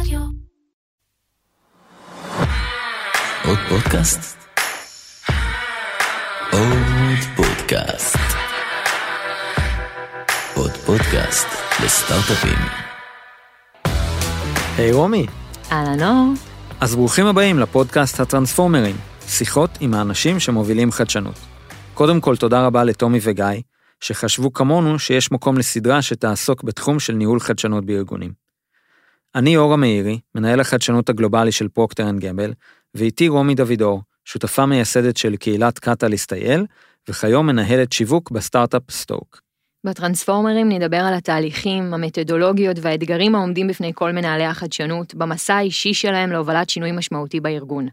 רדיו. עוד פודקאסט? עוד פודקאסט. עוד פודקאסט לסטארט-אפים. היי רומי, אהלן אור. אז ברוכים הבאים לפודקאסט הטרנספורמרים, שיחות עם האנשים שמובילים חדשנות. קודם כל תודה רבה לטומי וגיא, שחשבו כמונו שיש מקום לסדרה שתעסוק בתחום של ניהול חדשנות בארגונים. אני אורה מאירי, מנהל החדשנות הגלובלי של פרוקטר אנד גמבל, ואיתי רומי דוידור, שותפה מייסדת של קהילת Catalyst IL, וכיום מנהלת שיווק בסטארט-אפ סטוק. ב-Transformers נדבר על התהליכים, המתודולוגיות והאתגרים העומדים בפני כל מנהלי החדשנות, במסע האישי שלהם להובלת שינוי משמעותי בארגון.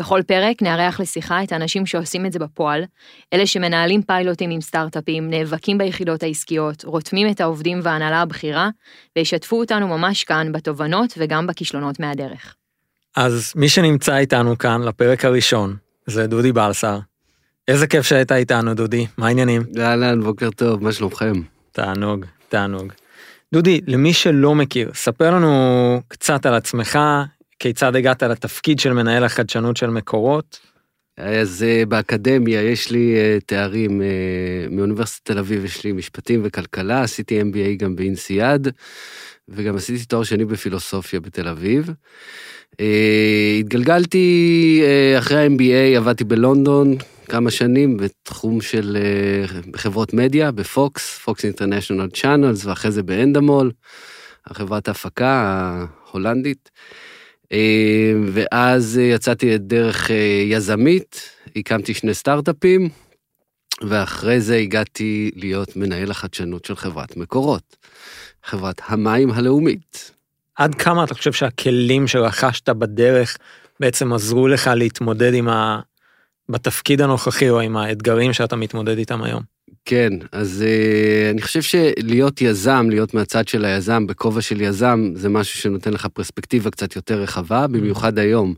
בכל פרק נארח לשיחה את האנשים שעושים את זה בפועל, אלה שמנהלים פיילוטים עם סטארט-אפים, נאבקים ביחידות העסקיות, רותמים את העובדים וההנהלה הבכירה, וישתפו אותנו ממש כאן בתובנות וגם בכישלונות מהדרך. אז מי שנמצא איתנו כאן לפרק הראשון, זה דודי בלסר. איזה כיף שהיית איתנו, דודי, מה העניינים? אהלן, בוקר טוב, מה שלומכם? תענוג, תענוג. דודי, למי שלא מכיר, ספר לנו קצת על עצמך, כיצד הגעת לתפקיד של מנהל החדשנות של מקורות. אז אה, באקדמיה יש לי אה, תארים אה, מאוניברסיטת תל אביב, יש לי משפטים וכלכלה, עשיתי MBA גם באינסיאד, וגם עשיתי תואר שני בפילוסופיה בתל אביב. התגלגלתי אחרי ה-MBA, עבדתי בלונדון כמה שנים בתחום של חברות מדיה, בפוקס, פוקס אינטרנשיונל צ'אנלס, ואחרי זה באנדמול, החברת ההפקה ההולנדית. אה, ואז יצאתי לדרך אה, יזמית, הקמתי שני סטארט-אפים, ואחרי זה הגעתי להיות מנהל החדשנות של חברת מקורות, חברת המים הלאומית. עד כמה אתה חושב שהכלים שרכשת בדרך בעצם עזרו לך להתמודד עם ה... בתפקיד הנוכחי או עם האתגרים שאתה מתמודד איתם היום? כן, אז uh, אני חושב שלהיות יזם, להיות מהצד של היזם, בכובע של יזם, זה משהו שנותן לך פרספקטיבה קצת יותר רחבה, mm-hmm. במיוחד היום,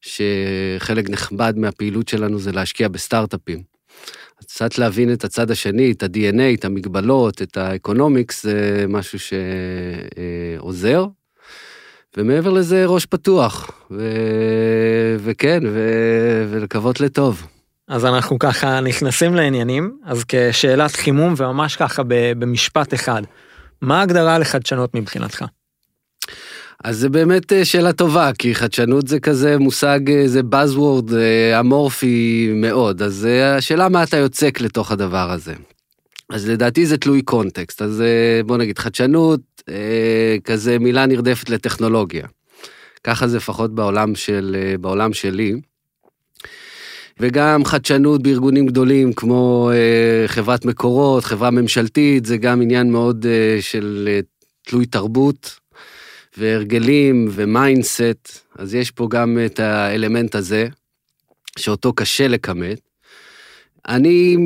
שחלק נכבד מהפעילות שלנו זה להשקיע בסטארט-אפים. אז קצת להבין את הצד השני, את ה-DNA, את המגבלות, את האקונומיקס, זה משהו שעוזר. ומעבר לזה, ראש פתוח, ו... וכן, ו... ולקוות לטוב. אז אנחנו ככה נכנסים לעניינים, אז כשאלת חימום וממש ככה במשפט אחד, מה ההגדרה לחדשנות מבחינתך? אז זה באמת אה, שאלה טובה, כי חדשנות זה כזה מושג, אה, זה Buzzword אה, אמורפי מאוד, אז השאלה מה אתה יוצק לתוך הדבר הזה. אז לדעתי זה תלוי קונטקסט, אז בוא נגיד חדשנות, כזה מילה נרדפת לטכנולוגיה. ככה זה לפחות בעולם, של, בעולם שלי. וגם חדשנות בארגונים גדולים כמו אה, חברת מקורות, חברה ממשלתית, זה גם עניין מאוד אה, של אה, תלוי תרבות והרגלים ו mindset, אז יש פה גם את האלמנט הזה, שאותו קשה לכמת. אני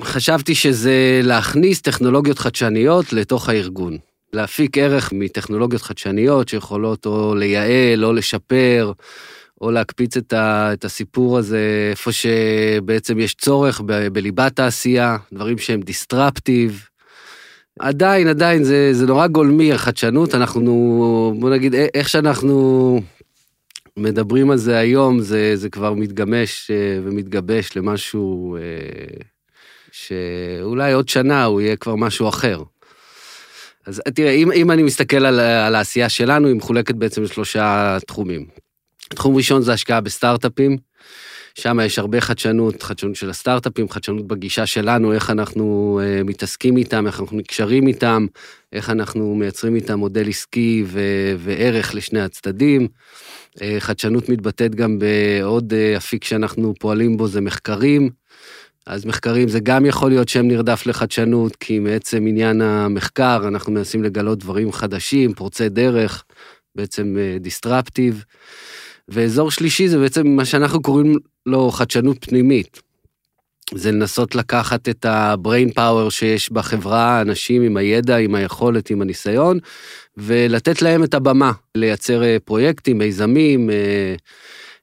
חשבתי שזה להכניס טכנולוגיות חדשניות לתוך הארגון. להפיק ערך מטכנולוגיות חדשניות שיכולות או לייעל או לשפר או להקפיץ את, ה, את הסיפור הזה איפה שבעצם יש צורך ב, בליבת העשייה, דברים שהם disruptive. עדיין, עדיין, זה, זה נורא גולמי, החדשנות, אנחנו, בוא נגיד, איך שאנחנו מדברים על זה היום, זה, זה כבר מתגמש אה, ומתגבש למשהו אה, שאולי עוד שנה הוא יהיה כבר משהו אחר. אז תראה, אם, אם אני מסתכל על, על העשייה שלנו, היא מחולקת בעצם לשלושה תחומים. תחום ראשון זה השקעה בסטארט-אפים, שם יש הרבה חדשנות, חדשנות של הסטארט-אפים, חדשנות בגישה שלנו, איך אנחנו uh, מתעסקים איתם, איך אנחנו נקשרים איתם, איך אנחנו מייצרים איתם מודל עסקי ו- וערך לשני הצדדים. Uh, חדשנות מתבטאת גם בעוד uh, אפיק שאנחנו פועלים בו, זה מחקרים. אז מחקרים זה גם יכול להיות שם נרדף לחדשנות, כי מעצם עניין המחקר אנחנו מנסים לגלות דברים חדשים, פורצי דרך, בעצם דיסטרפטיב. Uh, ואזור שלישי זה בעצם מה שאנחנו קוראים לו חדשנות פנימית. זה לנסות לקחת את ה-brain power שיש בחברה, אנשים עם הידע, עם היכולת, עם הניסיון, ולתת להם את הבמה, לייצר אה, פרויקטים, מיזמים, אה,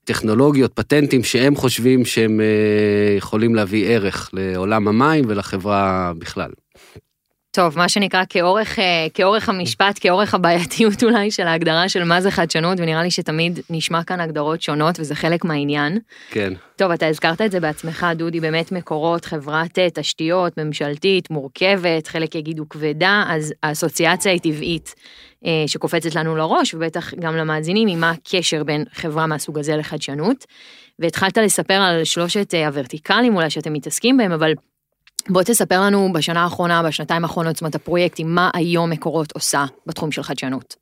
טכנולוגיות, פטנטים שהם חושבים שהם אה, יכולים להביא ערך לעולם המים ולחברה בכלל. טוב, מה שנקרא כאורך, אה, כאורך המשפט, כאורך הבעייתיות אולי של ההגדרה של מה זה חדשנות, ונראה לי שתמיד נשמע כאן הגדרות שונות וזה חלק מהעניין. כן. טוב, אתה הזכרת את זה בעצמך, דודי, באמת מקורות, חברת אה, תשתיות, ממשלתית, מורכבת, חלק יגידו כבדה, אז האסוציאציה היא טבעית אה, שקופצת לנו לראש, ובטח גם למאזינים, היא מה הקשר בין חברה מהסוג הזה לחדשנות. והתחלת לספר על שלושת הוורטיקלים אולי שאתם מתעסקים בהם, אבל בוא תספר לנו בשנה האחרונה, בשנתיים האחרונות, זאת אומרת הפרויקטים, מה היום מקורות עושה בתחום של חדשנות.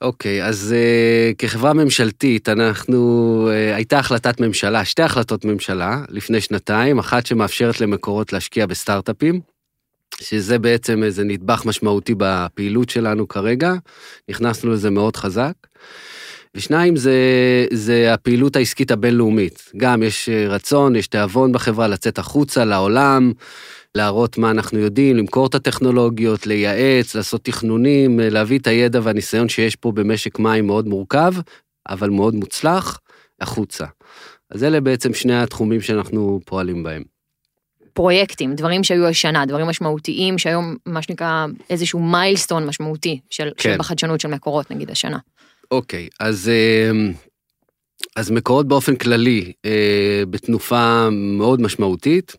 אוקיי, אז uh, כחברה ממשלתית, אנחנו, uh, הייתה החלטת ממשלה, שתי החלטות ממשלה לפני שנתיים, אחת שמאפשרת למקורות להשקיע בסטארט-אפים, שזה בעצם איזה נדבך משמעותי בפעילות שלנו כרגע, נכנסנו לזה מאוד חזק. ושניים זה, זה הפעילות העסקית הבינלאומית. גם יש אה, רצון, יש תיאבון בחברה לצאת החוצה לעולם, להראות מה אנחנו יודעים, למכור את הטכנולוגיות, לייעץ, לעשות תכנונים, אה, להביא את הידע והניסיון שיש פה במשק מים מאוד מורכב, אבל מאוד מוצלח, החוצה. אז אלה בעצם שני התחומים שאנחנו פועלים בהם. פרויקטים, דברים שהיו השנה, דברים משמעותיים שהיום מה שנקרא איזשהו מיילסטון משמעותי של, כן. של בחדשנות של מקורות נגיד השנה. אוקיי, אז, אמ, אז מקורות באופן כללי אה, בתנופה מאוד משמעותית.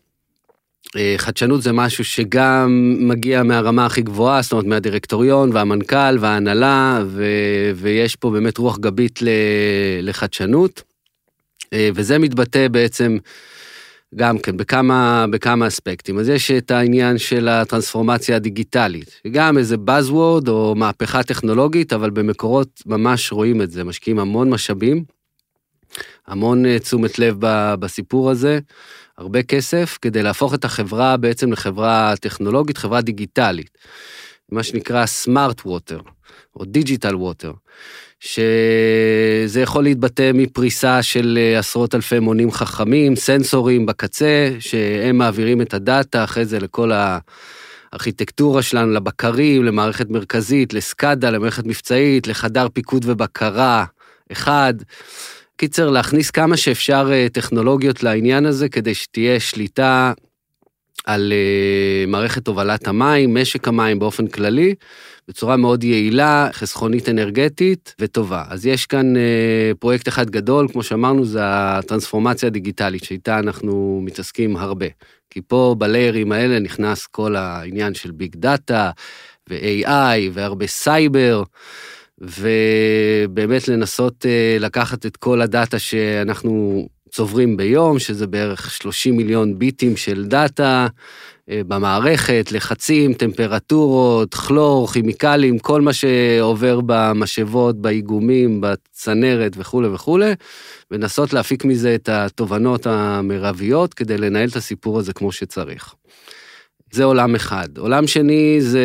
אה, חדשנות זה משהו שגם מגיע מהרמה הכי גבוהה, זאת אומרת מהדירקטוריון והמנכ"ל וההנהלה, ו, ויש פה באמת רוח גבית לחדשנות. אה, וזה מתבטא בעצם גם כן בכמה, בכמה אספקטים. אז יש את העניין של הטרנספורמציה הדיגיטלית, גם איזה Buzzword או מהפכה טכנולוגית, אבל במקורות ממש רואים את זה, משקיעים המון משאבים, המון אה, תשומת לב בסיפור הזה, הרבה כסף, כדי להפוך את החברה בעצם לחברה טכנולוגית, חברה דיגיטלית, מה שנקרא smart water, או digital water. שזה יכול להתבטא מפריסה של אה, עשרות אלפי מונים חכמים, סנסורים בקצה, שהם מעבירים את ה data אחרי זה לכל הארכיטקטורה שלנו, לבקרים, למערכת מרכזית, ל SCADA, למערכת מבצעית, לחדר פיקוד ובקרה, אחד. קיצר, להכניס כמה שאפשר אה, טכנולוגיות לעניין הזה, כדי שתהיה שליטה על אה, מערכת הובלת המים, משק המים באופן כללי, בצורה מאוד יעילה, חסכונית אנרגטית וטובה. אז יש כאן אה, פרויקט אחד גדול, כמו שאמרנו, זה הטרנספורמציה הדיגיטלית, שאיתה אנחנו מתעסקים הרבה. כי פה ב layers האלה נכנס כל העניין של big data ו-AI והרבה סייבר. ובאמת לנסות אה, לקחת את כל ה data שאנחנו צוברים ביום, שזה בערך 30 מיליון ביטים של data אה, במערכת, לחצים, טמפרטורות, כלור, כימיקלים, כל מה שעובר במשאבות, באיגומים, בצנרת וכולי וכולי, ולנסות להפיק מזה את התובנות המרביות כדי לנהל את הסיפור הזה כמו שצריך. זה עולם אחד. עולם שני זה,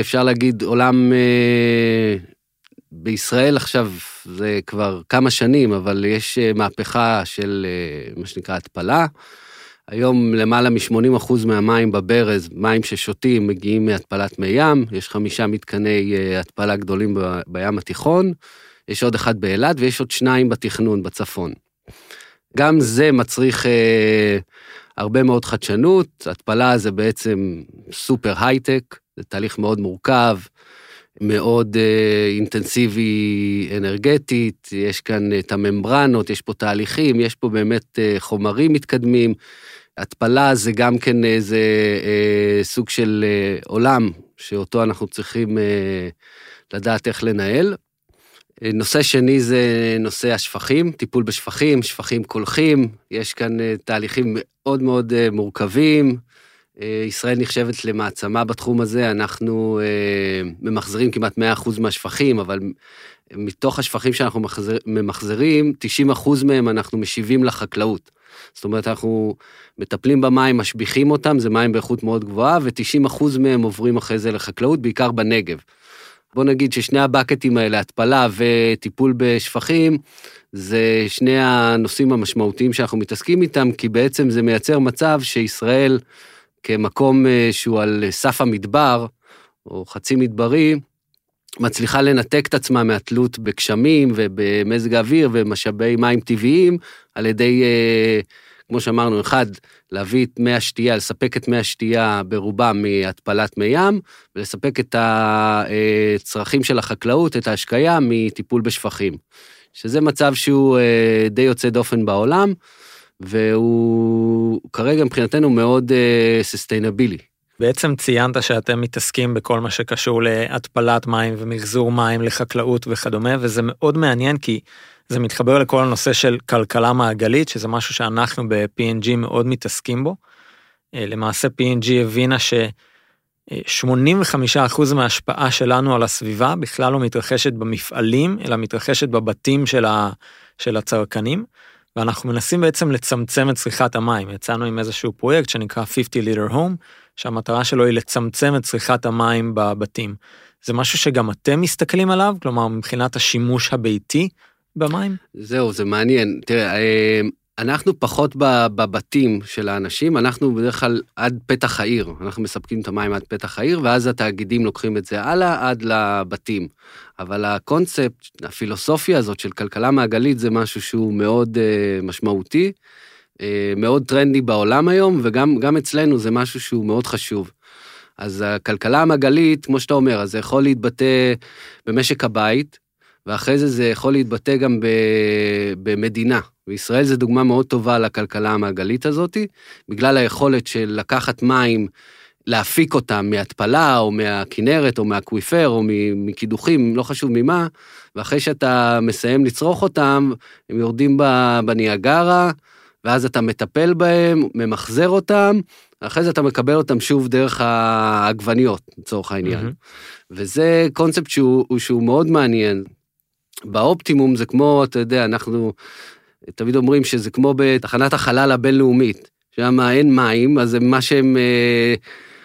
אפשר להגיד, עולם אה, בישראל עכשיו זה כבר כמה שנים, אבל יש אה, מהפכה של אה, מה שנקרא התפלה. היום למעלה מ-80% מהמים בברז, מים ששותים, מגיעים מהתפלת מי ים, יש חמישה מתקני אה, התפלה גדולים בים התיכון, יש עוד אחד באילת ויש עוד שניים בתכנון בצפון. גם זה מצריך אה, הרבה מאוד חדשנות, התפלה זה בעצם סופר הייטק, זה תהליך מאוד מורכב, מאוד אה, אינטנסיבי אנרגטית, יש כאן את הממברנות, יש פה תהליכים, יש פה באמת אה, חומרים מתקדמים. התפלה זה גם כן איזה אה, סוג של אה, עולם שאותו אנחנו צריכים אה, לדעת איך לנהל. אה, נושא שני זה נושא השפכים, טיפול בשפכים, שפכים קולחים, יש כאן אה, תהליכים מאוד מאוד אה, מורכבים, אה, ישראל נחשבת למעצמה בתחום הזה, אנחנו אה, ממחזרים כמעט 100% מהשפכים, אבל מתוך השפכים שאנחנו ממחזרים, 90% מהם אנחנו משיבים לחקלאות. זאת אומרת, אנחנו מטפלים במים, משביחים אותם, זה מים באיכות מאוד גבוהה, ו-90% מהם עוברים אחרי זה לחקלאות, בעיקר בנגב. בוא נגיד ששני הבקטים האלה, התפלה וטיפול בשפכים, זה שני הנושאים המשמעותיים שאנחנו מתעסקים איתם, כי בעצם זה מייצר מצב שישראל, כמקום אה, שהוא על סף המדבר, או חצי מדברי, מצליחה לנתק את עצמה מהתלות בגשמים ובמזג האוויר ומשאבי מים טבעיים על ידי uh, כמו שאמרנו, אחד, להביא את מי השתייה, לספק את מי השתייה ברובם מהתפלת מי ים, ולספק את הצרכים של החקלאות, את ההשקיה, מטיפול בשפכים. שזה מצב שהוא אה, די יוצא דופן בעולם, והוא כרגע מבחינתנו מאוד סוסטיינבילי. בעצם ציינת שאתם מתעסקים בכל מה שקשור להתפלת מים ומחזור מים לחקלאות וכדומה, וזה מאוד מעניין כי זה מתחבר לכל הנושא של כלכלה מעגלית, שזה משהו שאנחנו ב-P&G מאוד מתעסקים בו. אה, למעשה P&G הבינה ש-85% מההשפעה שלנו על הסביבה בכלל לא מתרחשת במפעלים, אלא מתרחשת בבתים של, ה... של הצרכנים. ואנחנו מנסים בעצם לצמצם את צריכת המים. יצאנו עם איזשהו פרויקט שנקרא 50 ליטר הום, שהמטרה שלו היא לצמצם את צריכת המים בבתים. זה משהו שגם אתם מסתכלים עליו? כלומר, מבחינת השימוש הביתי במים? זהו, זה מעניין. תראה, אה, אנחנו פחות בבתים של האנשים, אנחנו בדרך כלל עד פתח העיר, אנחנו מספקים את המים עד פתח העיר, ואז התאגידים לוקחים את זה הלאה עד לבתים. אבל הקונספט, הפילוסופיה הזאת של כלכלה מעגלית זה משהו שהוא מאוד uh, משמעותי, uh, מאוד טרנדי בעולם היום, וגם אצלנו זה משהו שהוא מאוד חשוב. אז הכלכלה המעגלית, כמו שאתה אומר, אז זה יכול להתבטא במשק הבית, ואחרי זה זה יכול להתבטא גם במדינה. וישראל זה דוגמה מאוד טובה לכלכלה המעגלית הזאת, בגלל היכולת של לקחת מים, להפיק אותם מהתפלה, או מהכינרת, או מהאקוויפר, או מקידוחים, לא חשוב ממה, ואחרי שאתה מסיים לצרוך אותם, הם יורדים בניאגרה, ואז אתה מטפל בהם, ממחזר אותם, אחרי זה אתה מקבל אותם שוב דרך העגבניות, לצורך העניין. Mm-hmm. וזה קונספט שהוא, שהוא מאוד מעניין. באופטימום זה כמו, אתה יודע, אנחנו תמיד אומרים שזה כמו בתחנת החלל הבינלאומית, שם אין מים, אז מה שהם... אה,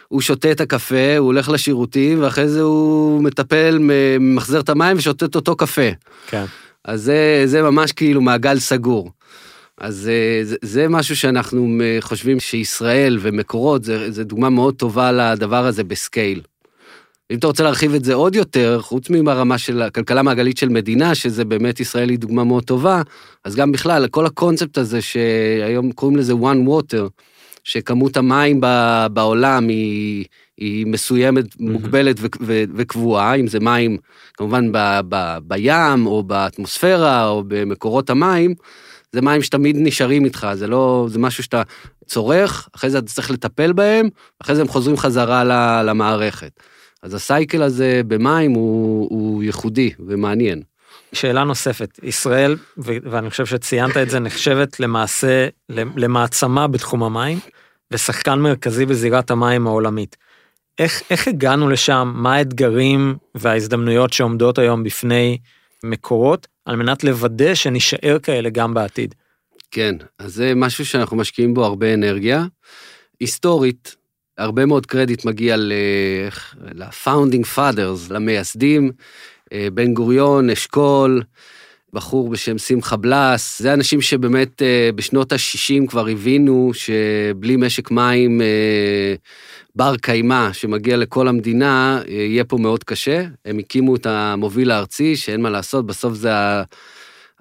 הוא שותה את הקפה, הוא הולך לשירותים, ואחרי זה הוא מטפל, ממחזר את המים ושותה את אותו קפה. כן. אז זה, זה ממש כאילו מעגל סגור. אז אה, זה, זה משהו שאנחנו אה, חושבים שישראל ומקורות, זה, זה דוגמה מאוד טובה לדבר הזה בסקייל. אם אתה רוצה להרחיב את זה עוד יותר, חוץ מהרמה של הכלכלה מעגלית של מדינה, שזה באמת ישראל היא דוגמה מאוד טובה, אז גם בכלל, כל הקונספט הזה שהיום קוראים לזה one water, שכמות המים בעולם היא, היא מסוימת, mm-hmm. מוגבלת ו, ו, וקבועה, אם זה מים כמובן ב, ב, בים או באטמוספירה או במקורות המים, זה מים שתמיד נשארים איתך, זה לא, זה משהו שאתה צורך, אחרי זה אתה צריך לטפל בהם, אחרי זה הם חוזרים חזרה למערכת. אז הסייקל הזה במים הוא, הוא ייחודי ומעניין. שאלה נוספת, ישראל, ואני חושב שציינת את זה, נחשבת למעשה למעצמה בתחום המים, ושחקן מרכזי בזירת המים העולמית. איך, איך הגענו לשם? מה האתגרים וההזדמנויות שעומדות היום בפני מקורות, על מנת לוודא שנישאר כאלה גם בעתיד? כן, אז זה משהו שאנחנו משקיעים בו הרבה אנרגיה. היסטורית, הרבה מאוד קרדיט מגיע ל-founding fathers, למייסדים, אה, בן גוריון, אשכול, בחור בשם שמחה בלס, זה אנשים שבאמת אה, בשנות ה-60 כבר הבינו שבלי משק מים אה, בר קיימא שמגיע לכל המדינה, יהיה פה מאוד קשה. הם הקימו את המוביל הארצי, שאין מה לעשות, בסוף זה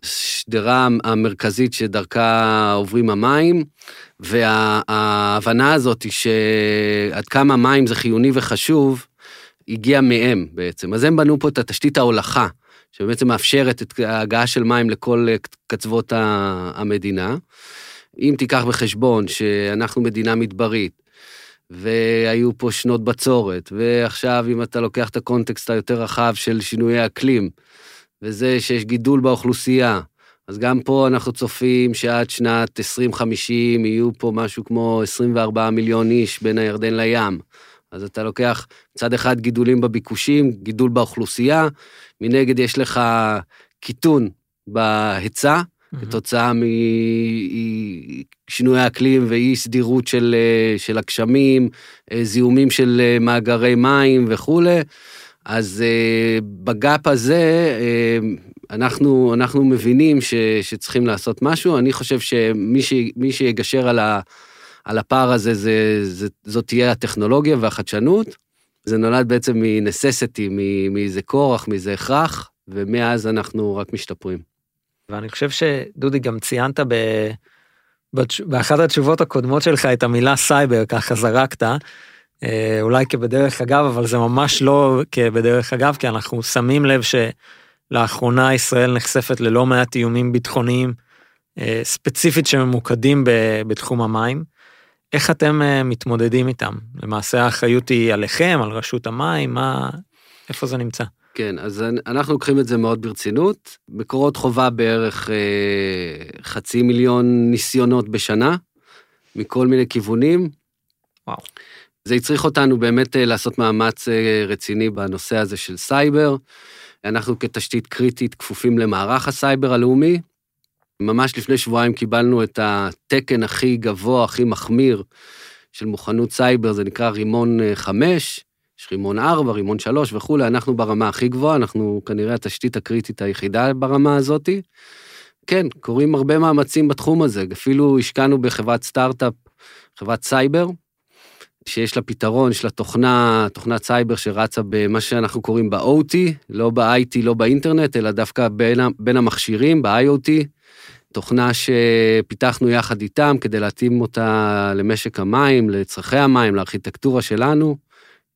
השדרה המרכזית שדרכה עוברים המים, וההבנה הזאת היא שעד כמה מים זה חיוני וחשוב, הגיעה מהם בעצם. אז הם בנו פה את התשתית ההולכה, שבעצם מאפשרת את ההגעה של מים לכל קצוות המדינה. אם תיקח בחשבון שאנחנו מדינה מדברית, והיו פה שנות בצורת, ועכשיו אם אתה לוקח את הקונטקסט היותר רחב של שינויי אקלים, וזה שיש גידול באוכלוסייה. אז גם פה אנחנו צופים שעד שנת 2050 יהיו פה משהו כמו 24 מיליון איש בין הירדן לים. אז אתה לוקח מצד אחד גידולים בביקושים, גידול באוכלוסייה, מנגד יש לך קיטון בהיצע, mm-hmm. כתוצאה משינוי האקלים ואי סדירות של, של הגשמים, זיהומים של מאגרי מים וכולי. אז uh, בגאפ הזה uh, אנחנו, אנחנו מבינים ש, שצריכים לעשות משהו. אני חושב שמי ש, שיגשר על, ה, על הפער הזה, זה, זה, זאת תהיה הטכנולוגיה והחדשנות. זה נולד בעצם מנססיטי, מאיזה כורח, מאיזה הכרח, ומאז אנחנו רק משתפרים. ואני חושב שדודי גם ציינת ב... באחת התשובות הקודמות שלך את המילה סייבר ככה זרקת, אה, אולי כבדרך אגב, אבל זה ממש לא כבדרך אגב, כי אנחנו שמים לב שלאחרונה ישראל נחשפת ללא מעט איומים ביטחוניים, אה, ספציפית שממוקדים בתחום המים. איך אתם אה, מתמודדים איתם? למעשה האחריות היא עליכם, על רשות המים, מה, איפה זה נמצא? כן, אז אנ- אנחנו לוקחים את זה מאוד ברצינות. מקורות חווה בערך אה, חצי מיליון ניסיונות בשנה, מכל מיני כיוונים. וואו. זה הצריך אותנו באמת אה, לעשות מאמץ אה, רציני בנושא הזה של סייבר. אנחנו כתשתית קריטית כפופים למערך הסייבר הלאומי. ממש לפני שבועיים קיבלנו את התקן הכי גבוה, הכי מחמיר של מוכנות סייבר, זה נקרא רימון אה, 5, יש רימון 4, רימון 3 וכולי, אנחנו ברמה הכי גבוהה, אנחנו כנראה התשתית הקריטית היחידה ברמה הזאתי. כן, קורים הרבה מאמצים בתחום הזה, אפילו השקענו בחברת סטארט-אפ, חברת סייבר, שיש לה פתרון, יש לה תוכנה, תוכנת סייבר שרצה במה שאנחנו קוראים ב-OT, לא ב-IT, לא באינטרנט, אלא דווקא בין, בין המכשירים, ב-IoT, תוכנה שפיתחנו יחד איתם כדי להתאים אותה למשק המים, לצרכי המים, לארכיטקטורה שלנו.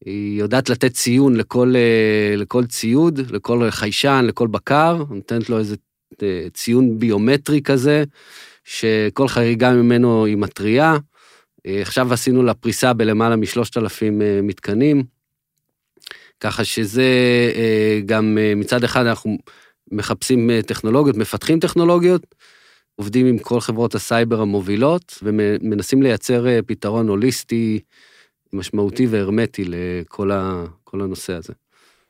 היא יודעת לתת ציון לכל, אה, לכל ציוד, לכל חיישן, לכל בקר, נותנת לו איזה אה, ציון ביומטרי כזה, שכל חריגה ממנו היא מתריעה. אה, עכשיו עשינו לה פריסה בלמעלה משלושת אלפים אה, מתקנים, ככה שזה אה, גם מצד אחד אנחנו מחפשים טכנולוגיות, מפתחים טכנולוגיות, עובדים עם כל חברות הסייבר המובילות ומנסים לייצר פתרון הוליסטי, משמעותי והרמטי לכל ה, הנושא הזה.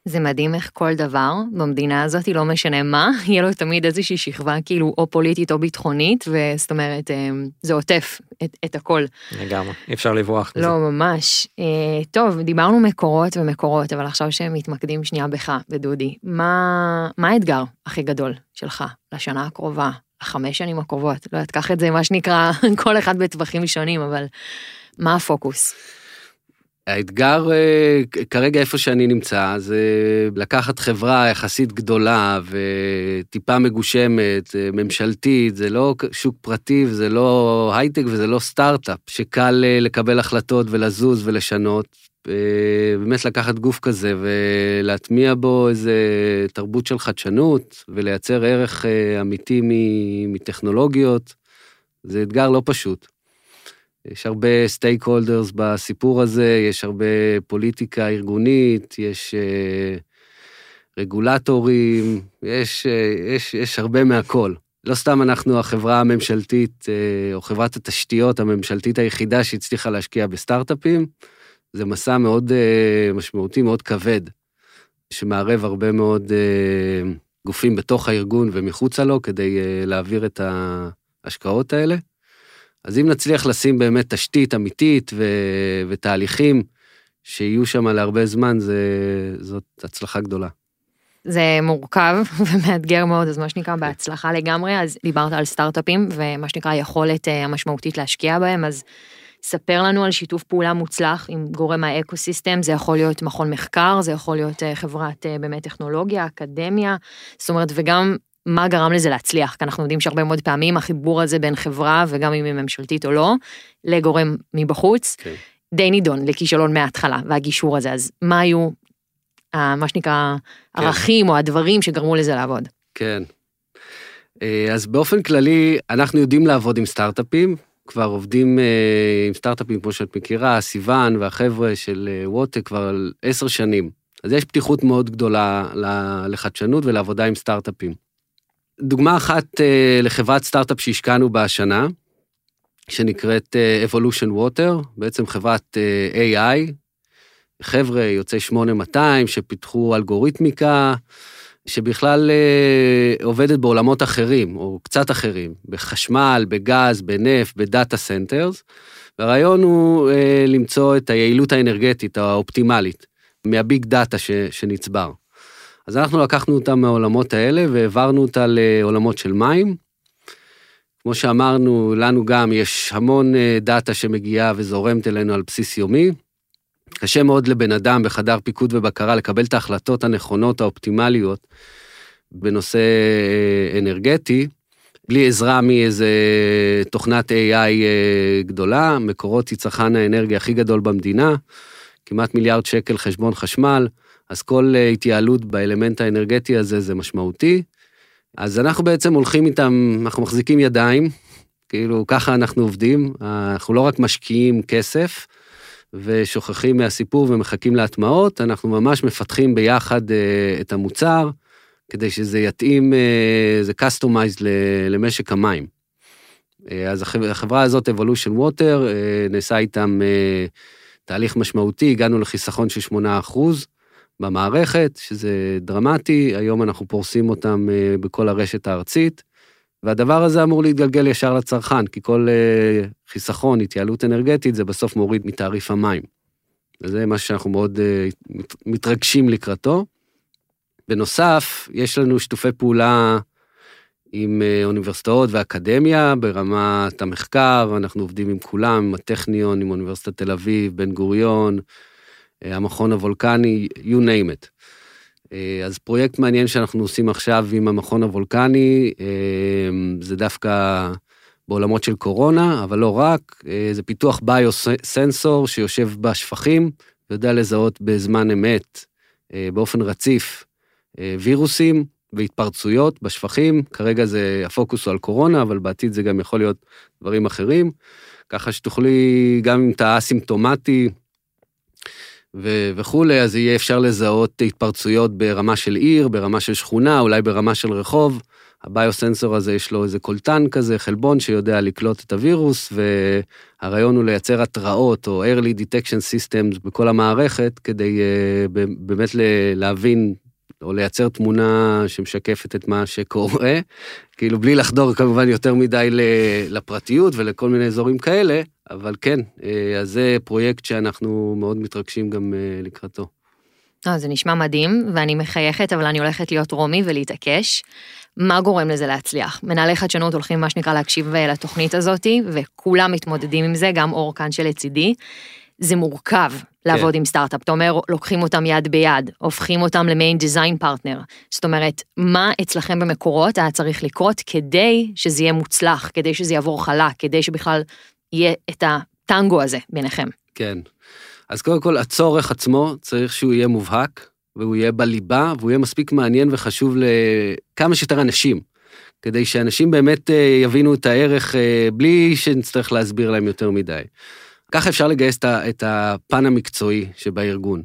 זה מדהים איך כל דבר במדינה הזאת, לא משנה מה, יהיה לו תמיד איזושהי שכבה כאילו או פוליטית או ביטחונית, וזאת אומרת, אה, זה עוטף את, את הכל. לגמרי, אי אפשר לברוח. לא, ממש. אה, טוב, דיברנו מקורות ומקורות, אבל עכשיו שמתמקדים שנייה בך, בדודי, מה, מה האתגר הכי גדול שלך לשנה הקרובה, לחמש שנים הקרובות? לא יודעת, קח את זה, מה שנקרא, כל אחד בטווחים שונים, אבל מה הפוקוס? האתגר אה, כרגע איפה שאני נמצא זה לקחת חברה יחסית גדולה וטיפה מגושמת, אה, ממשלתית, זה לא שוק פרטי וזה לא הייטק וזה לא סטארט-אפ, שקל אה, לקבל החלטות ולזוז ולשנות. באמת לקחת גוף כזה ולהטמיע בו איזה תרבות של חדשנות ולייצר ערך אמיתי מטכנולוגיות, זה אתגר לא פשוט. יש הרבה סטייק הולדרס בסיפור הזה, יש הרבה פוליטיקה ארגונית, יש אה, רגולטורים, יש, אה, יש, יש הרבה מהכל. לא סתם אנחנו החברה הממשלתית, אה, או חברת התשתיות הממשלתית היחידה שהצליחה להשקיע בסטארט-אפים, זה מסע מאוד משמעותי, מאוד כבד, שמערב הרבה מאוד גופים בתוך הארגון ומחוצה לו כדי להעביר את ההשקעות האלה. אז אם נצליח לשים באמת תשתית אמיתית ו... ותהליכים שיהיו שם להרבה זמן, זה... זאת הצלחה גדולה. זה מורכב ומאתגר מאוד, אז מה שנקרא בהצלחה לגמרי, אז דיברת על סטארט-אפים ומה שנקרא היכולת אה, המשמעותית להשקיע בהם, אז ספר לנו על שיתוף פעולה מוצלח עם גורם האקו-סיסטם, זה יכול להיות מכון מחקר, זה יכול להיות אה, חברת אה, באמת טכנולוגיה, אקדמיה, זאת אומרת, וגם מה גרם לזה להצליח, כי אנחנו יודעים שהרבה מאוד פעמים החיבור הזה בין חברה, וגם אם היא ממשלתית או לא, לגורם מבחוץ, כן. די נידון לכישלון מההתחלה, והגישור הזה, אז מה היו, מה שנקרא, כן. ערכים או הדברים שגרמו לזה לעבוד? כן. אה, אז באופן כללי, אנחנו יודעים לעבוד עם סטארט-אפים, כבר עובדים אה, עם סטארט-אפים, כמו שאת מכירה, סיוון והחבר'ה של אה, ווטק כבר עשר שנים. אז יש פתיחות מאוד גדולה לחדשנות ולעבודה עם סטארט-אפים. דוגמה אחת אה, לחברת סטארט-אפ שהשקענו בה השנה, שנקראת אה, Evolution Water, בעצם חברת אה, AI, חבר'ה יוצאי 8200 שפיתחו אלגוריתמיקה, שבכלל אה, עובדת בעולמות אחרים, או קצת אחרים, בחשמל, בגז, בנפט, ב data centers, והרעיון הוא אה, למצוא את היעילות האנרגטית האופטימלית מה big data ש, שנצבר. אז אנחנו לקחנו אותה מהעולמות האלה והעברנו אותה לעולמות של מים. כמו שאמרנו, לנו גם יש המון אה, data שמגיעה וזורמת אלינו על בסיס יומי. קשה מאוד לבן אדם בחדר פיקוד ובקרה לקבל את ההחלטות הנכונות, האופטימליות, בנושא אה, אנרגטי, בלי עזרה מאיזה תוכנת AI אה, גדולה, מקורות היא צרכן האנרגיה הכי גדול במדינה, כמעט מיליארד שקל חשבון חשמל, אז כל אה, התייעלות באלמנט האנרגטי הזה זה משמעותי. אז אנחנו בעצם הולכים איתם, אנחנו מחזיקים ידיים, כאילו ככה אנחנו עובדים, אנחנו לא רק משקיעים כסף ושוכחים מהסיפור ומחכים להטמעות, אנחנו ממש מפתחים ביחד אה, את המוצר, כדי שזה יתאים, אה, זה customized למשק המים. אז החברה הזאת, Evolution Water, נעשה איתם תהליך משמעותי, הגענו לחיסכון של 8% במערכת, שזה דרמטי, היום אנחנו פורסים אותם בכל הרשת הארצית. והדבר הזה אמור להתגלגל ישר לצרכן, כי כל uh, חיסכון, התייעלות אנרגטית, זה בסוף מוריד מתעריף המים. וזה משהו שאנחנו מאוד מת, מתרגשים לקראתו. בנוסף, יש לנו שיתופי פעולה עם אוניברסיטאות ואקדמיה ברמת המחקר, אנחנו עובדים עם כולם, עם הטכניון, עם אוניברסיטת תל אביב, בן גוריון, המכון הוולקני, you name it. אה, אז פרויקט מעניין שאנחנו עושים עכשיו עם המכון הוולקני, אה, זה דווקא בעולמות של קורונה, אבל לא רק, אה, זה פיתוח ביו-סנסור שיושב בשפחים, ויודע לזהות בזמן אמת, באופן רציף, וירוסים והתפרצויות בשפחים. כרגע זה, הפוקוס הוא על קורונה, אבל בעתיד זה גם יכול להיות דברים אחרים. ככה שתוכלי, גם אם אתה אסימפטומטי, ו- וכולי, אז יהיה אפשר לזהות התפרצויות ברמה של עיר, ברמה של שכונה, אולי ברמה של רחוב. הביוסנסור הזה יש לו איזה קולטן כזה, חלבון שיודע לקלוט את הווירוס, והרעיון הוא לייצר התראות או early detection systems בכל המערכת, כדי uh, באמת להבין או לייצר תמונה שמשקפת את מה שקורה, כאילו בלי לחדור כמובן יותר מדי לפרטיות ולכל מיני אזורים כאלה, אבל כן, אה, אז זה פרויקט שאנחנו מאוד מתרגשים גם אה, לקראתו. לא, זה נשמע מדהים, ואני מחייכת, אבל אני הולכת להיות רומי ולהתעקש. מה גורם לזה להצליח? מנהלי חדשנות הולכים, מה שנקרא, להקשיב לתוכנית הזאתי, וכולם מתמודדים עם זה, גם אור כאן שלצידי. זה מורכב לעבוד כן. עם סטארט-אפ. אתה אומר, לוקחים אותם יד ביד, הופכים אותם למיין דיזיין פרטנר. זאת אומרת, מה אצלכם במקורות היה צריך לקרות כדי שזה יהיה מוצלח, כדי שזה יעבור חלק, כדי שבכלל יהיה את הטנגו הזה ביניכם? כן. אז קודם כל, הצורך עצמו צריך שהוא יהיה מובהק, והוא יהיה בליבה, והוא יהיה מספיק מעניין וחשוב לכמה שיותר אנשים, כדי שאנשים באמת אה, יבינו את הערך אה, בלי שנצטרך להסביר להם יותר מדי. ככה אפשר לגייס את הפן המקצועי שבארגון.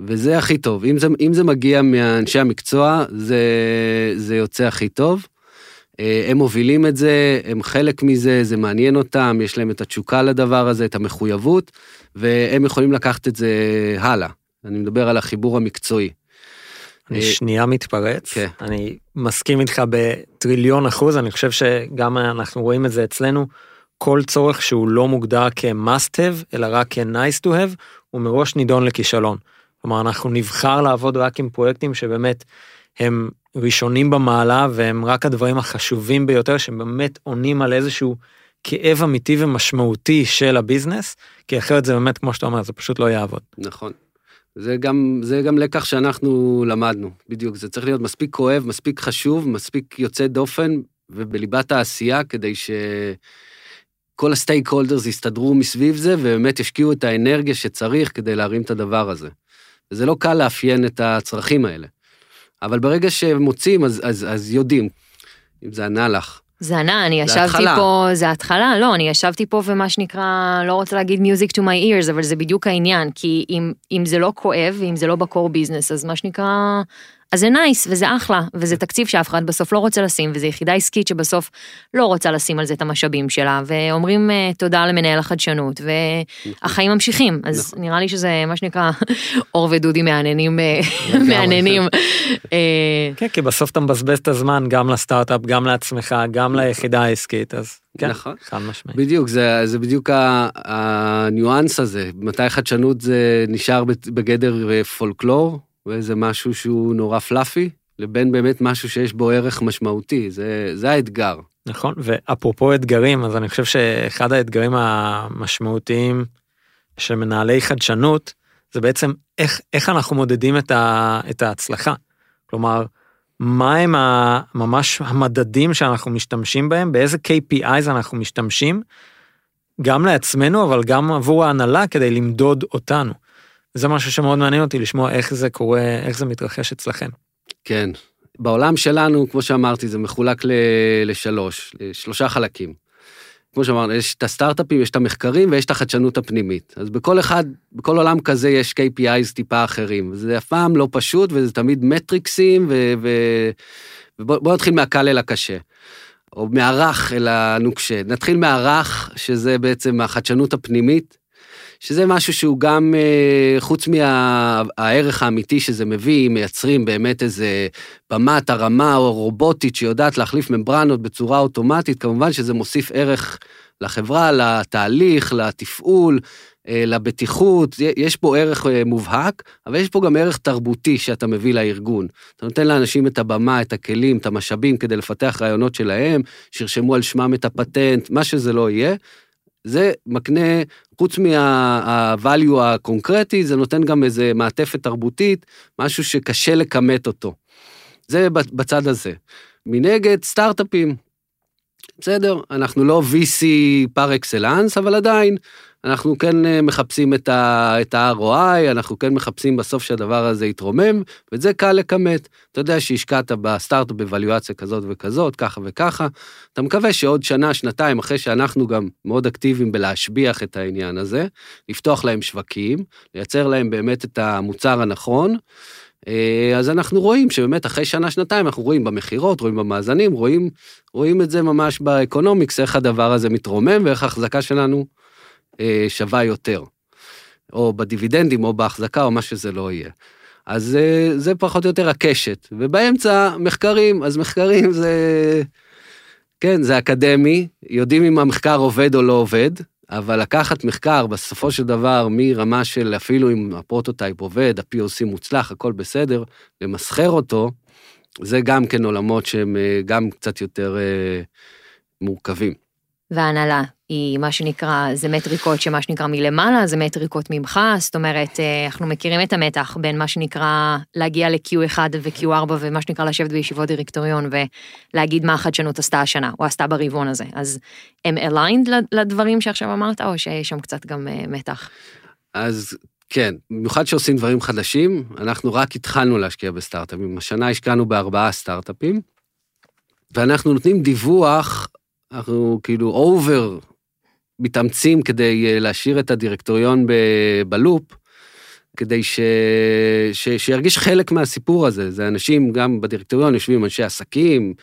וזה הכי טוב. אם זה, אם זה מגיע מאנשי המקצוע, זה, זה יוצא הכי טוב. אה, הם מובילים את זה, הם חלק מזה, זה מעניין אותם, יש להם את התשוקה לדבר הזה, את המחויבות, והם יכולים לקחת את זה הלאה. אני מדבר על החיבור המקצועי. אני אה, שנייה מתפרץ, כן. אני מסכים איתך בטריליון אחוז, אני חושב שגם אנחנו רואים את זה אצלנו, כל צורך שהוא לא מוגדר כ-must have, אלא רק כ-nice to have, הוא מראש נידון לכישלון. כלומר, אנחנו נבחר לעבוד רק עם פרויקטים שבאמת הם ראשונים במעלה והם רק הדברים החשובים ביותר שבאמת עונים על איזשהו כאב אמיתי ומשמעותי של הביזנס, כי אחרת זה באמת, כמו שאתה אומר, זה פשוט לא יעבוד. נכון. זה גם, זה גם לקח שאנחנו למדנו, בדיוק. זה צריך להיות מספיק כואב, מספיק חשוב, מספיק יוצא דופן, ובליבת העשייה, כדי ש... כל הסטייק הולדרס יסתדרו מסביב זה, ובאמת ישקיעו את האנרגיה שצריך כדי להרים את הדבר הזה. וזה לא קל לאפיין את הצרכים האלה. אבל ברגע שהם מוצאים, אז, אז, אז יודעים, אם זה ענה לך. זה ענה, אני ישבתי התחלה. פה, זה התחלה, לא, אני ישבתי פה ומה שנקרא, לא רוצה להגיד music to my ears, אבל זה בדיוק העניין, כי אם, אם זה לא כואב, ואם זה לא בקור ביזנס, אז מה שנקרא, אז זה nice וזה אחלה, וזה תקציב שאף אחד בסוף לא רוצה לשים, וזו יחידה עסקית שבסוף לא רוצה לשים על זה את המשאבים שלה, ואומרים uh, תודה למנהל החדשנות, והחיים ממשיכים, אז נכון. נראה לי שזה מה שנקרא אור ודודי מהנהנים, אה, מהנהנים. אה, כן, כי בסוף אתה מבזבז את הזמן גם לסטארט-אפ, גם לעצמך, גם נכון. ליחידה העסקית, אז כן, נכון. חד משמעית. בדיוק, זה, זה בדיוק הניואנס הזה, מתי חדשנות זה נשאר בגדר פולקלור, ואיזה משהו שהוא נורא פלאפי, לבין באמת משהו שיש בו ערך משמעותי, זה, זה האתגר. נכון, ואפרופו אתגרים, אז אני חושב שאחד האתגרים המשמעותיים של מנהלי חדשנות, זה בעצם איך, איך אנחנו מודדים את, ה, את ההצלחה. כלומר, מה הם ממש המדדים שאנחנו משתמשים בהם, באיזה KPIs אנחנו משתמשים, גם לעצמנו, אבל גם עבור ההנהלה כדי למדוד אותנו. זה משהו שמאוד מעניין אותי לשמוע איך זה קורה, איך זה מתרחש אצלכם. כן. בעולם שלנו, כמו שאמרתי, זה מחולק ל- לשלוש, לשלושה חלקים. כמו שאמרנו, יש את הסטארט-אפים, יש את המחקרים ויש את החדשנות הפנימית. אז בכל אחד, בכל עולם כזה יש KPIs טיפה אחרים. זה אף פעם לא פשוט וזה תמיד מטריקסים, ו... ו... ובוא נתחיל מהקל אל הקשה. או מהרך אל הנוקשה. נתחיל מהרך, שזה בעצם החדשנות הפנימית, שזה משהו שהוא גם, אה, חוץ מהערך האמיתי שזה מביא, מייצרים באמת איזה במת הרמה או רובוטית שיודעת להחליף ממברנות בצורה אוטומטית, כמובן שזה מוסיף ערך לחברה, לתהליך, לתפעול, אה, לבטיחות, יש פה ערך אה, מובהק, אבל יש פה גם ערך תרבותי שאתה מביא לארגון. אתה נותן לאנשים את הבמה, את הכלים, את המשאבים כדי לפתח רעיונות שלהם, שירשמו על שמם את הפטנט, מה שזה לא יהיה. זה מקנה, חוץ מה-value הקונקרטי, זה נותן גם איזה מעטפת תרבותית, משהו שקשה לכמת אותו. זה בצד הזה. מנגד, סטארט-אפים. בסדר, אנחנו לא VC פר אקסלנס, אבל עדיין, אנחנו כן אה, מחפשים את ה-ROI, אנחנו כן מחפשים בסוף שהדבר הזה יתרומם, ואת זה קל לכמת. אתה יודע שהשקעת בסטארט-אפ בוואליואציה כזאת וכזאת, ככה וככה, אתה מקווה שעוד שנה, שנתיים, אחרי שאנחנו גם מאוד אקטיביים בלהשביח את העניין הזה, לפתוח להם שווקים, לייצר להם באמת את המוצר הנכון, אז אנחנו רואים שבאמת אחרי שנה, שנתיים, אנחנו רואים במכירות, רואים במאזנים, רואים, רואים את זה ממש באקונומיקס, איך הדבר הזה מתרומם ואיך ההחזקה שלנו אה, שווה יותר. או בדיבידנדים, או בהחזקה, או מה שזה לא יהיה. אז אה, זה פחות או יותר הקשת. ובאמצע, מחקרים, אז מחקרים זה... כן, זה אקדמי, יודעים אם המחקר עובד או לא עובד, אבל לקחת מחקר בסופו של דבר מרמה של אפילו אם ה prototype עובד, ה-POC מוצלח, הכל בסדר, למסחר אותו, זה גם כן עולמות שהם אה, גם קצת יותר אה, מורכבים. וההנהלה היא מה שנקרא, זה מטריקות שמה שנקרא מלמעלה, זה מטריקות ממך, זאת אומרת, אה, אנחנו מכירים את המתח בין מה שנקרא להגיע ל-Q1 ו-Q4 ומה שנקרא לשבת בישיבות דירקטוריון ולהגיד מה החדשנות עשתה השנה, או עשתה ברבעון הזה. אז הם aligned לדברים שעכשיו אמרת, או שיש שם קצת גם אה, מתח? אז כן, במיוחד שעושים דברים חדשים, אנחנו רק התחלנו להשקיע בסטארט-אפים. השנה השקענו בארבעה סטארט-אפים, ואנחנו נותנים דיווח אנחנו כאילו over מתאמצים כדי אה, להשאיר את הדירקטוריון ב- ב loop, כדי ש... ש... שירגיש חלק מהסיפור הזה. זה אנשים, גם בדירקטוריון יושבים אנשי עסקים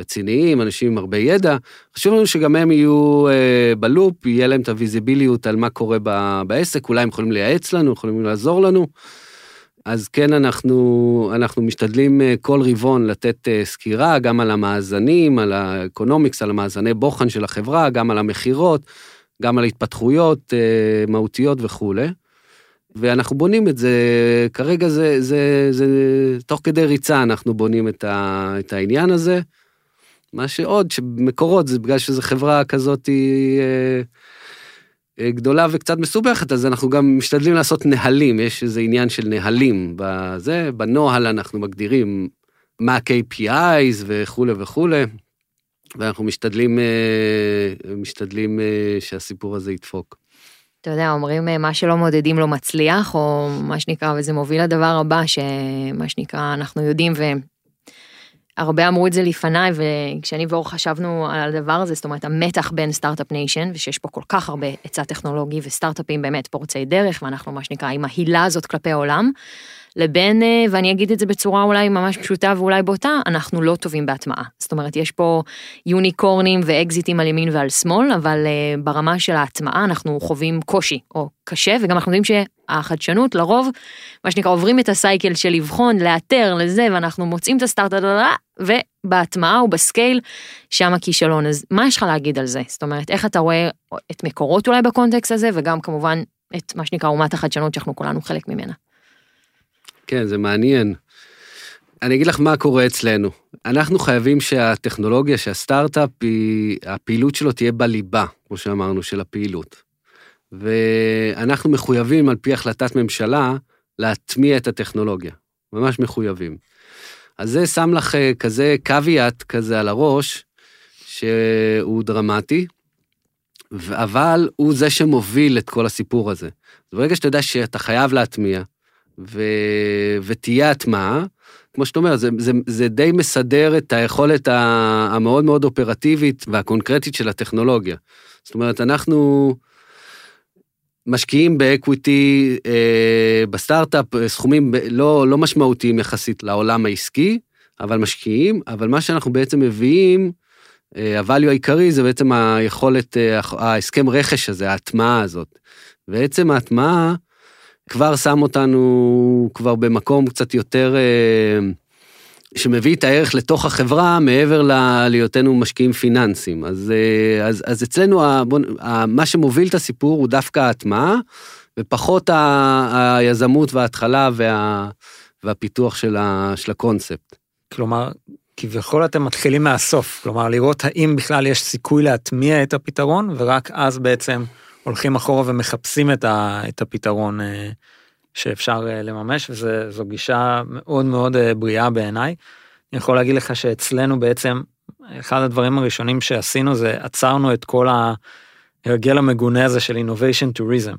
רציניים, אנשים עם הרבה ידע. חשוב לנו שגם הם יהיו uh, ב loop, יהיה להם את ה visibility על מה קורה ב... בעסק, אולי הם יכולים לייעץ לנו, יכולים לעזור לנו. אז כן, אנחנו, אנחנו משתדלים אה, כל רבעון לתת אה, סקירה, גם על המאזנים, על ה economics, על המאזני בוחן של החברה, גם על המכירות, גם על התפתחויות אה, מהותיות וכולי. ואנחנו בונים את זה, כרגע זה, זה, זה, תוך כדי ריצה אנחנו בונים את, ה, את העניין הזה. מה שעוד, שמקורות זה בגלל שזו חברה כזאת היא... אה, גדולה וקצת מסובכת, אז אנחנו גם משתדלים לעשות נהלים, יש איזה עניין של נהלים. בזה, בנוהל אנחנו מגדירים מה ה-KPIs וכולי וכולי, ואנחנו משתדלים, אה, משתדלים אה, שהסיפור הזה ידפוק. אתה יודע, אומרים מה שלא מודדים לא מצליח, או מה שנקרא, וזה מוביל לדבר הבא, שמה שנקרא, אנחנו יודעים, הרבה אמרו את זה לפניי, וכשאני ואור חשבנו על הדבר הזה, זאת אומרת, המתח בין סטארט-אפ nation, ושיש פה כל כך הרבה היצע טכנולוגי וסטארט-אפים באמת פורצי דרך, ואנחנו מה שנקרא עם ההילה הזאת כלפי העולם, לבין, אה, ואני אגיד את זה בצורה אולי ממש פשוטה ואולי בוטה, אנחנו לא טובים בהטמעה. זאת אומרת, יש פה יוניקורנים ואקזיטים על ימין ועל שמאל, אבל אה, ברמה של ההטמעה אנחנו חווים קושי או קשה, וגם אנחנו יודעים שהחדשנות לרוב, מה שנקרא, עוברים את הסייקל של לבחון, לאתר, לזה, ואנחנו מוצאים את הסטארט-אפ, ובהטמעה או בסקייל, שם הכישלון. אז מה יש לך להגיד על זה? זאת אומרת, איך אתה רואה את מקורות אולי בקונטקסט הזה, וגם כמובן את מה שנקרא אומת החדשנות שאנחנו כולנו חלק ממנה. כן, זה מעניין. אני אגיד לך מה קורה אצלנו. אנחנו חייבים שהטכנולוגיה, שהסטארט-אפ, הפעילות שלו תהיה בליבה, כמו שאמרנו, של הפעילות. ואנחנו מחויבים, על פי החלטת ממשלה, להטמיע את הטכנולוגיה. ממש מחויבים. אז זה שם לך אה, כזה קוויאט כזה על הראש, שהוא דרמטי, אבל הוא זה שמוביל את כל הסיפור הזה. ברגע שאתה יודע שאתה חייב להטמיע, ו... ותהיה הטמעה, כמו שאתה אומר, זה, זה, זה די מסדר את היכולת המאוד מאוד אופרטיבית והקונקרטית של הטכנולוגיה. זאת אומרת, אנחנו משקיעים ב equity אה, בסטארט-אפ, אה, סכומים ב- לא, לא משמעותיים יחסית לעולם העסקי, אבל משקיעים, אבל מה שאנחנו בעצם מביאים, אה, ה value העיקרי זה בעצם היכולת, אה, ההסכם רכש הזה, ההטמעה הזאת. ועצם ההטמעה כבר שם אותנו כבר במקום קצת יותר, אה, שמביא את הערך לתוך החברה מעבר להיותנו משקיעים פיננסיים. אז, אה, אז, אז אצלנו, בוא מה שמוביל את הסיפור הוא דווקא ההטמעה, ופחות ה- היזמות וההתחלה וה, והפיתוח של, ה, של הקונספט. כלומר, כביכול אתם מתחילים מהסוף, כלומר לראות האם בכלל יש סיכוי להטמיע את הפתרון, ורק אז בעצם הולכים אחורה ומחפשים את, ה, את הפתרון אה, שאפשר אה, לממש, וזו גישה מאוד מאוד אה, בריאה בעיניי. אני יכול להגיד לך שאצלנו בעצם, אחד הדברים הראשונים שעשינו זה עצרנו את כל ההרגל המגונה הזה של innovation tourism.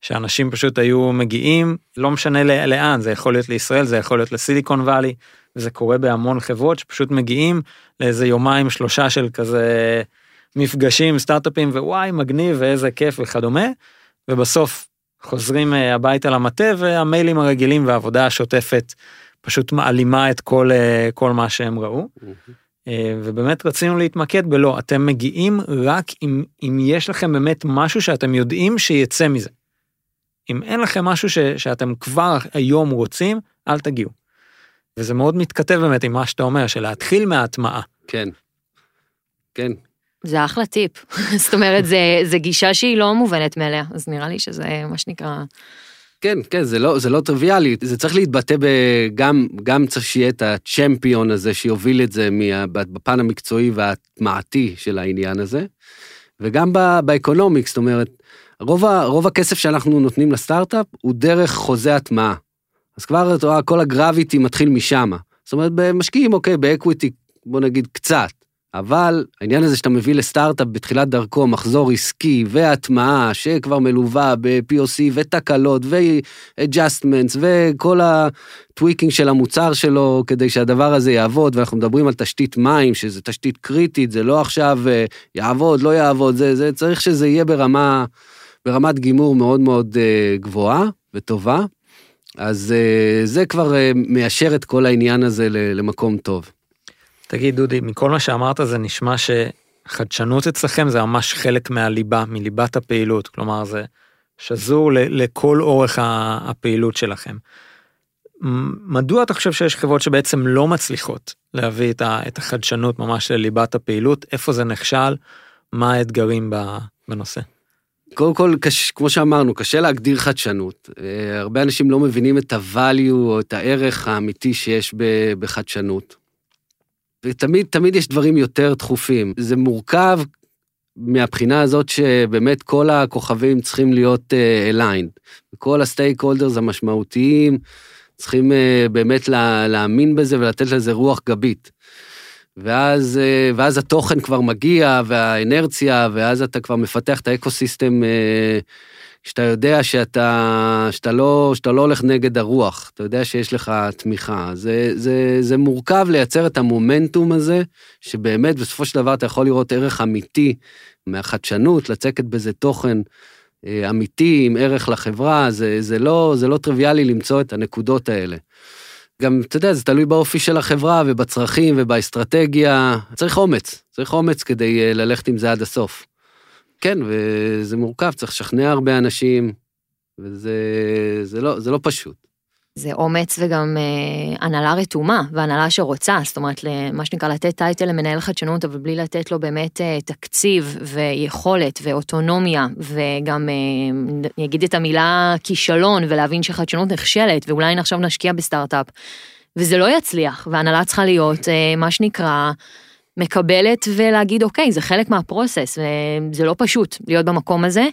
שאנשים פשוט היו מגיעים, לא משנה לאן, זה יכול להיות לישראל, זה יכול להיות לסיליקון וואלי, וזה קורה בהמון חברות שפשוט מגיעים לאיזה יומיים שלושה של כזה מפגשים, סטארט-אפים, ווואי, מגניב ואיזה כיף וכדומה, ובסוף חוזרים אה, הביתה למטה והמיילים הרגילים והעבודה השוטפת פשוט מעלימה את כל, אה, כל מה שהם ראו. אה, ובאמת רצינו להתמקד בלא, אתם מגיעים רק אם, אם יש לכם באמת משהו שאתם יודעים שיצא מזה. אם אין לכם משהו ש, שאתם כבר היום רוצים, אל תגיעו. וזה מאוד מתכתב באמת עם מה שאתה אומר, של להתחיל מההטמעה. כן. כן, זה אחלה טיפ. זאת אומרת, זה, זה גישה שהיא לא מובנת מאליה, אז נראה לי שזה מה שנקרא... כן, כן, זה לא, זה לא טריוויאלי, זה צריך להתבטא גם, גם צריך שיהיה את ה champion הזה שיוביל את זה מה, בפן המקצועי וההטמעתי של העניין הזה, וגם באקונומיקס, זאת אומרת, רוב, ה, רוב הכסף שאנחנו נותנים לסטארט-אפ הוא דרך חוזה הטמעה. אז כבר את רואה, כל ה gravity מתחיל משם. זאת אומרת, במשקיעים, אוקיי, ב equity, בוא נגיד קצת, אבל העניין הזה שאתה מביא לסטארט-אפ בתחילת דרכו מחזור עסקי והטמעה שכבר מלווה ב- POC ותקלות ו- adjustments וכל ה tweaking של המוצר שלו כדי שהדבר הזה יעבוד, ואנחנו מדברים על תשתית מים, שזה תשתית קריטית, זה לא עכשיו אה, יעבוד, לא יעבוד, זה, זה צריך שזה יהיה ברמה, ברמת גימור מאוד מאוד אה, גבוהה וטובה. אז אה, זה כבר מיישר את כל העניין הזה למקום טוב. תגיד, דודי, מכל מה שאמרת זה נשמע שחדשנות אצלכם זה ממש חלק מהליבה, מליבת הפעילות, כלומר זה שזור לכל אורך הפעילות שלכם. מדוע אתה חושב שיש חברות שבעצם לא מצליחות להביא את החדשנות ממש לליבת הפעילות? איפה זה נכשל? מה האתגרים בנושא? קודם כל, קש, כמו שאמרנו, קשה להגדיר חדשנות. הרבה אנשים לא מבינים את ה-value או את הערך האמיתי שיש בחדשנות. ותמיד, תמיד יש דברים יותר דחופים. זה מורכב מהבחינה הזאת שבאמת כל הכוכבים צריכים להיות uh, aligned. כל הסטייק הולדרס המשמעותיים צריכים uh, באמת לה, להאמין בזה ולתת לזה רוח גבית. ואז, uh, ואז התוכן כבר מגיע והאנרציה, ואז אתה כבר מפתח את האקו-סיסטם uh, שאתה יודע שאתה, שאתה, לא, שאתה לא הולך נגד הרוח, אתה יודע שיש לך תמיכה. זה, זה, זה מורכב לייצר את המומנטום הזה, שבאמת בסופו של דבר אתה יכול לראות ערך אמיתי מהחדשנות, לצקת בזה תוכן אה, אמיתי עם ערך לחברה, זה, זה, לא, זה לא טריוויאלי למצוא את הנקודות האלה. גם, אתה יודע, זה תלוי באופי של החברה ובצרכים ובאסטרטגיה. צריך אומץ, צריך אומץ כדי אה, ללכת עם זה עד הסוף. כן, וזה מורכב, צריך לשכנע הרבה אנשים, וזה זה לא, זה לא פשוט. זה אומץ וגם אה, הנהלה רתומה, והנהלה שרוצה, זאת אומרת, מה שנקרא לתת טייטל למנהל חדשנות, אבל בלי לתת לו באמת אה, תקציב ויכולת ואוטונומיה, וגם, אה, אגיד את המילה כישלון, ולהבין שחדשנות נכשלת, ואולי עכשיו נשקיע בסטארט-אפ, וזה לא יצליח, והנהלה צריכה להיות, אה, מה שנקרא, מקבלת ולהגיד, אוקיי, זה חלק מהפרוסס, וזה לא פשוט להיות במקום הזה.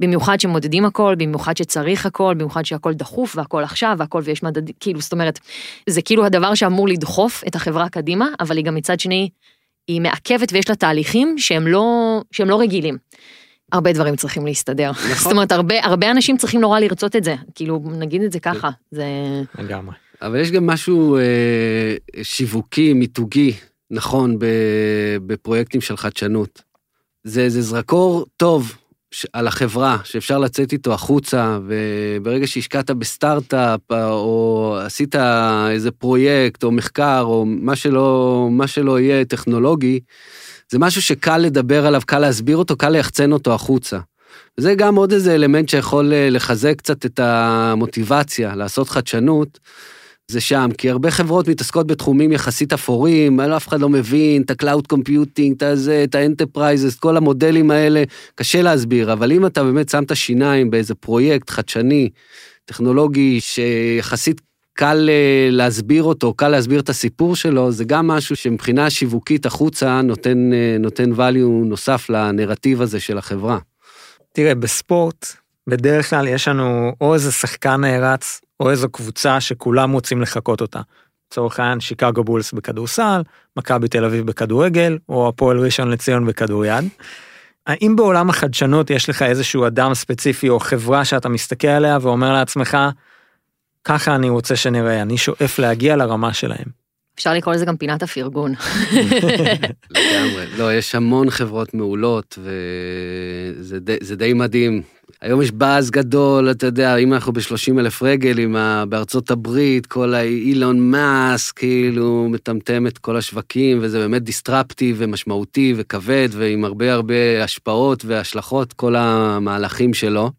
במיוחד שמודדים הכל, במיוחד שצריך הכל, במיוחד שהכל דחוף והכל עכשיו והכל ויש מדדים, כאילו, זאת אומרת, זה כאילו הדבר שאמור לדחוף את החברה קדימה, אבל היא גם מצד שני, היא מעכבת ויש לה תהליכים שהם לא, שהם לא רגילים. הרבה דברים צריכים להסתדר. נכון. זאת אומרת, הרבה, הרבה אנשים צריכים נורא לרצות את זה, כאילו, נגיד את זה ככה, זה... לגמרי. אבל יש גם משהו אה, שיווקי, מיתוגי, נכון, בפרויקטים של חדשנות. זה, זה זרקור טוב על החברה, שאפשר לצאת איתו החוצה, וברגע שהשקעת בסטארט-אפ, אה, או עשית איזה פרויקט, או מחקר, או מה שלא, מה שלא יהיה טכנולוגי, זה משהו שקל לדבר עליו, קל להסביר אותו, קל ליחצן אותו החוצה. וזה גם עוד איזה אלמנט שיכול אה, לחזק קצת את המוטיבציה לעשות חדשנות, זה שם, כי הרבה חברות מתעסקות בתחומים יחסית אפורים, אף אחד לא מבין את ה-Cloud Computing, את הזה, את ה-Enterprises, כל המודלים האלה, קשה להסביר, אבל אם אתה באמת שם את השיניים באיזה פרויקט חדשני, טכנולוגי, שיחסית קל אה, להסביר אותו, קל להסביר את הסיפור שלו, זה גם משהו שמבחינה שיווקית החוצה נותן, אה, נותן value נוסף לנרטיב הזה של החברה. תראה, בספורט, בדרך כלל יש לנו או איזה שחקן נערץ, או איזו קבוצה שכולם רוצים לחקות אותה. לצורך העניין, שיקגו בולס בכדורסל, מכבי תל אביב בכדורגל, או הפועל ראשון לציון בכדוריד. האם בעולם החדשנות יש לך איזשהו אדם ספציפי או חברה שאתה מסתכל עליה ואומר לעצמך, ככה אני רוצה שנראה, אני שואף להגיע לרמה שלהם. אפשר לקרוא לזה גם פינת הפרגון. לגמרי. לא, יש המון חברות מעולות, וזה די, די מדהים. היום יש באז גדול, אתה יודע, אם אנחנו ב-30 אלף רגל, עם ה... בארצות הברית, כל האילון מאסק, כאילו, מטמטם את כל השווקים, וזה באמת disruptive ומשמעותי וכבד, ועם הרבה הרבה השפעות והשלכות, כל המהלכים שלו.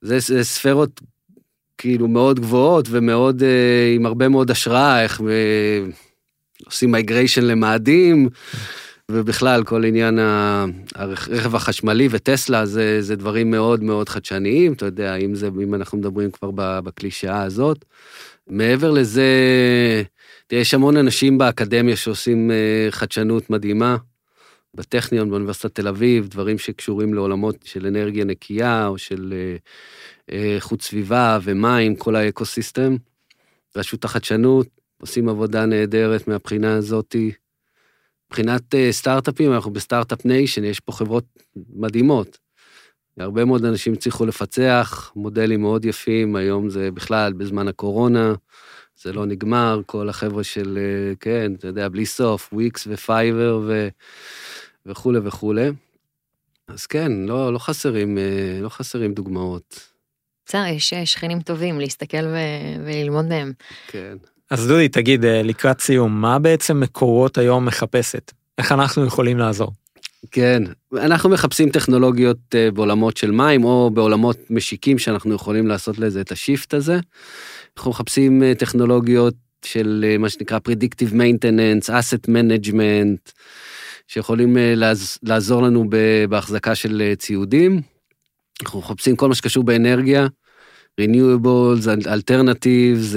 זה, זה ספרות כאילו מאוד גבוהות ומאוד, אה, עם הרבה מאוד השראה, איך אה, עושים migration למאדים, ובכלל כל עניין הרכב החשמלי וטסלה זה, זה דברים מאוד מאוד חדשניים, אתה יודע, אם זה, אם אנחנו מדברים כבר בקלישאה הזאת. מעבר לזה, תראה, יש המון אנשים באקדמיה שעושים אה, חדשנות מדהימה. בטכניון, באוניברסיטת תל אביב, דברים שקשורים לעולמות של אנרגיה נקייה או של אה, אה, איכות סביבה ומים, כל האקוסיסטם. רשות החדשנות עושים עבודה נהדרת מהבחינה הזאתי. מבחינת אה, סטארט-אפים, אנחנו בסטארט-אפ nation, יש פה חברות מדהימות. הרבה מאוד אנשים הצליחו לפצח מודלים מאוד יפים, היום זה בכלל בזמן הקורונה, זה לא נגמר, כל החבר'ה של, אה, כן, אתה יודע, בלי סוף, וויקס ופייבר ו... וכולי וכולי. אז כן, לא, לא חסרים, אה, לא חסרים דוגמאות. בסדר, יש שכנים טובים להסתכל ו- וללמוד מהם. כן. אז דודי, תגיד, אה, לקראת סיום, מה בעצם מקורות היום מחפשת? איך אנחנו יכולים לעזור? כן, אנחנו מחפשים טכנולוגיות אה, בעולמות של מים, או בעולמות משיקים שאנחנו יכולים לעשות לזה את השיפט הזה. אנחנו מחפשים אה, טכנולוגיות של מה שנקרא Predictive Maintenance, Asset Management, שיכולים לעז- לעזור לנו בהחזקה של ציודים. אנחנו מחפשים כל מה שקשור באנרגיה, Renewables, Alternatives,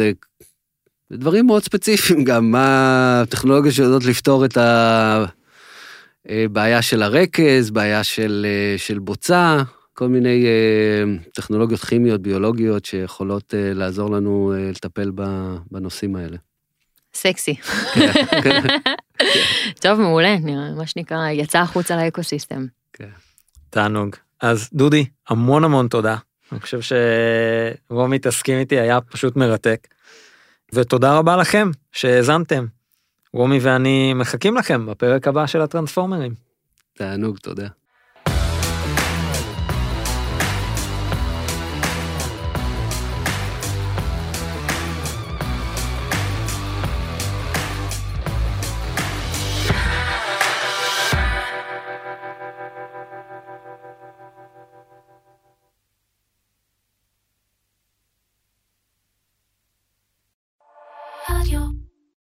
דברים מאוד ספציפיים גם, מה הטכנולוגיות שיודעות לפתור את ה... אה, בעיה של הרקז, בעיה של, אה, של בוצה, כל מיני אה, טכנולוגיות כימיות, ביולוגיות, שיכולות אה, לעזור לנו לטפל בנושאים האלה. סקסי. כן, כן. טוב, מעולה, נראה, מה שנקרא, יצא החוצה לאקוסיסטם. תענוג. אז דודי, המון המון תודה. אני חושב שרומי תסכים איתי, היה פשוט מרתק. ותודה רבה לכם שהאזנתם. רומי ואני מחכים לכם בפרק הבא של הטרנספורמרים. תענוג, תודה.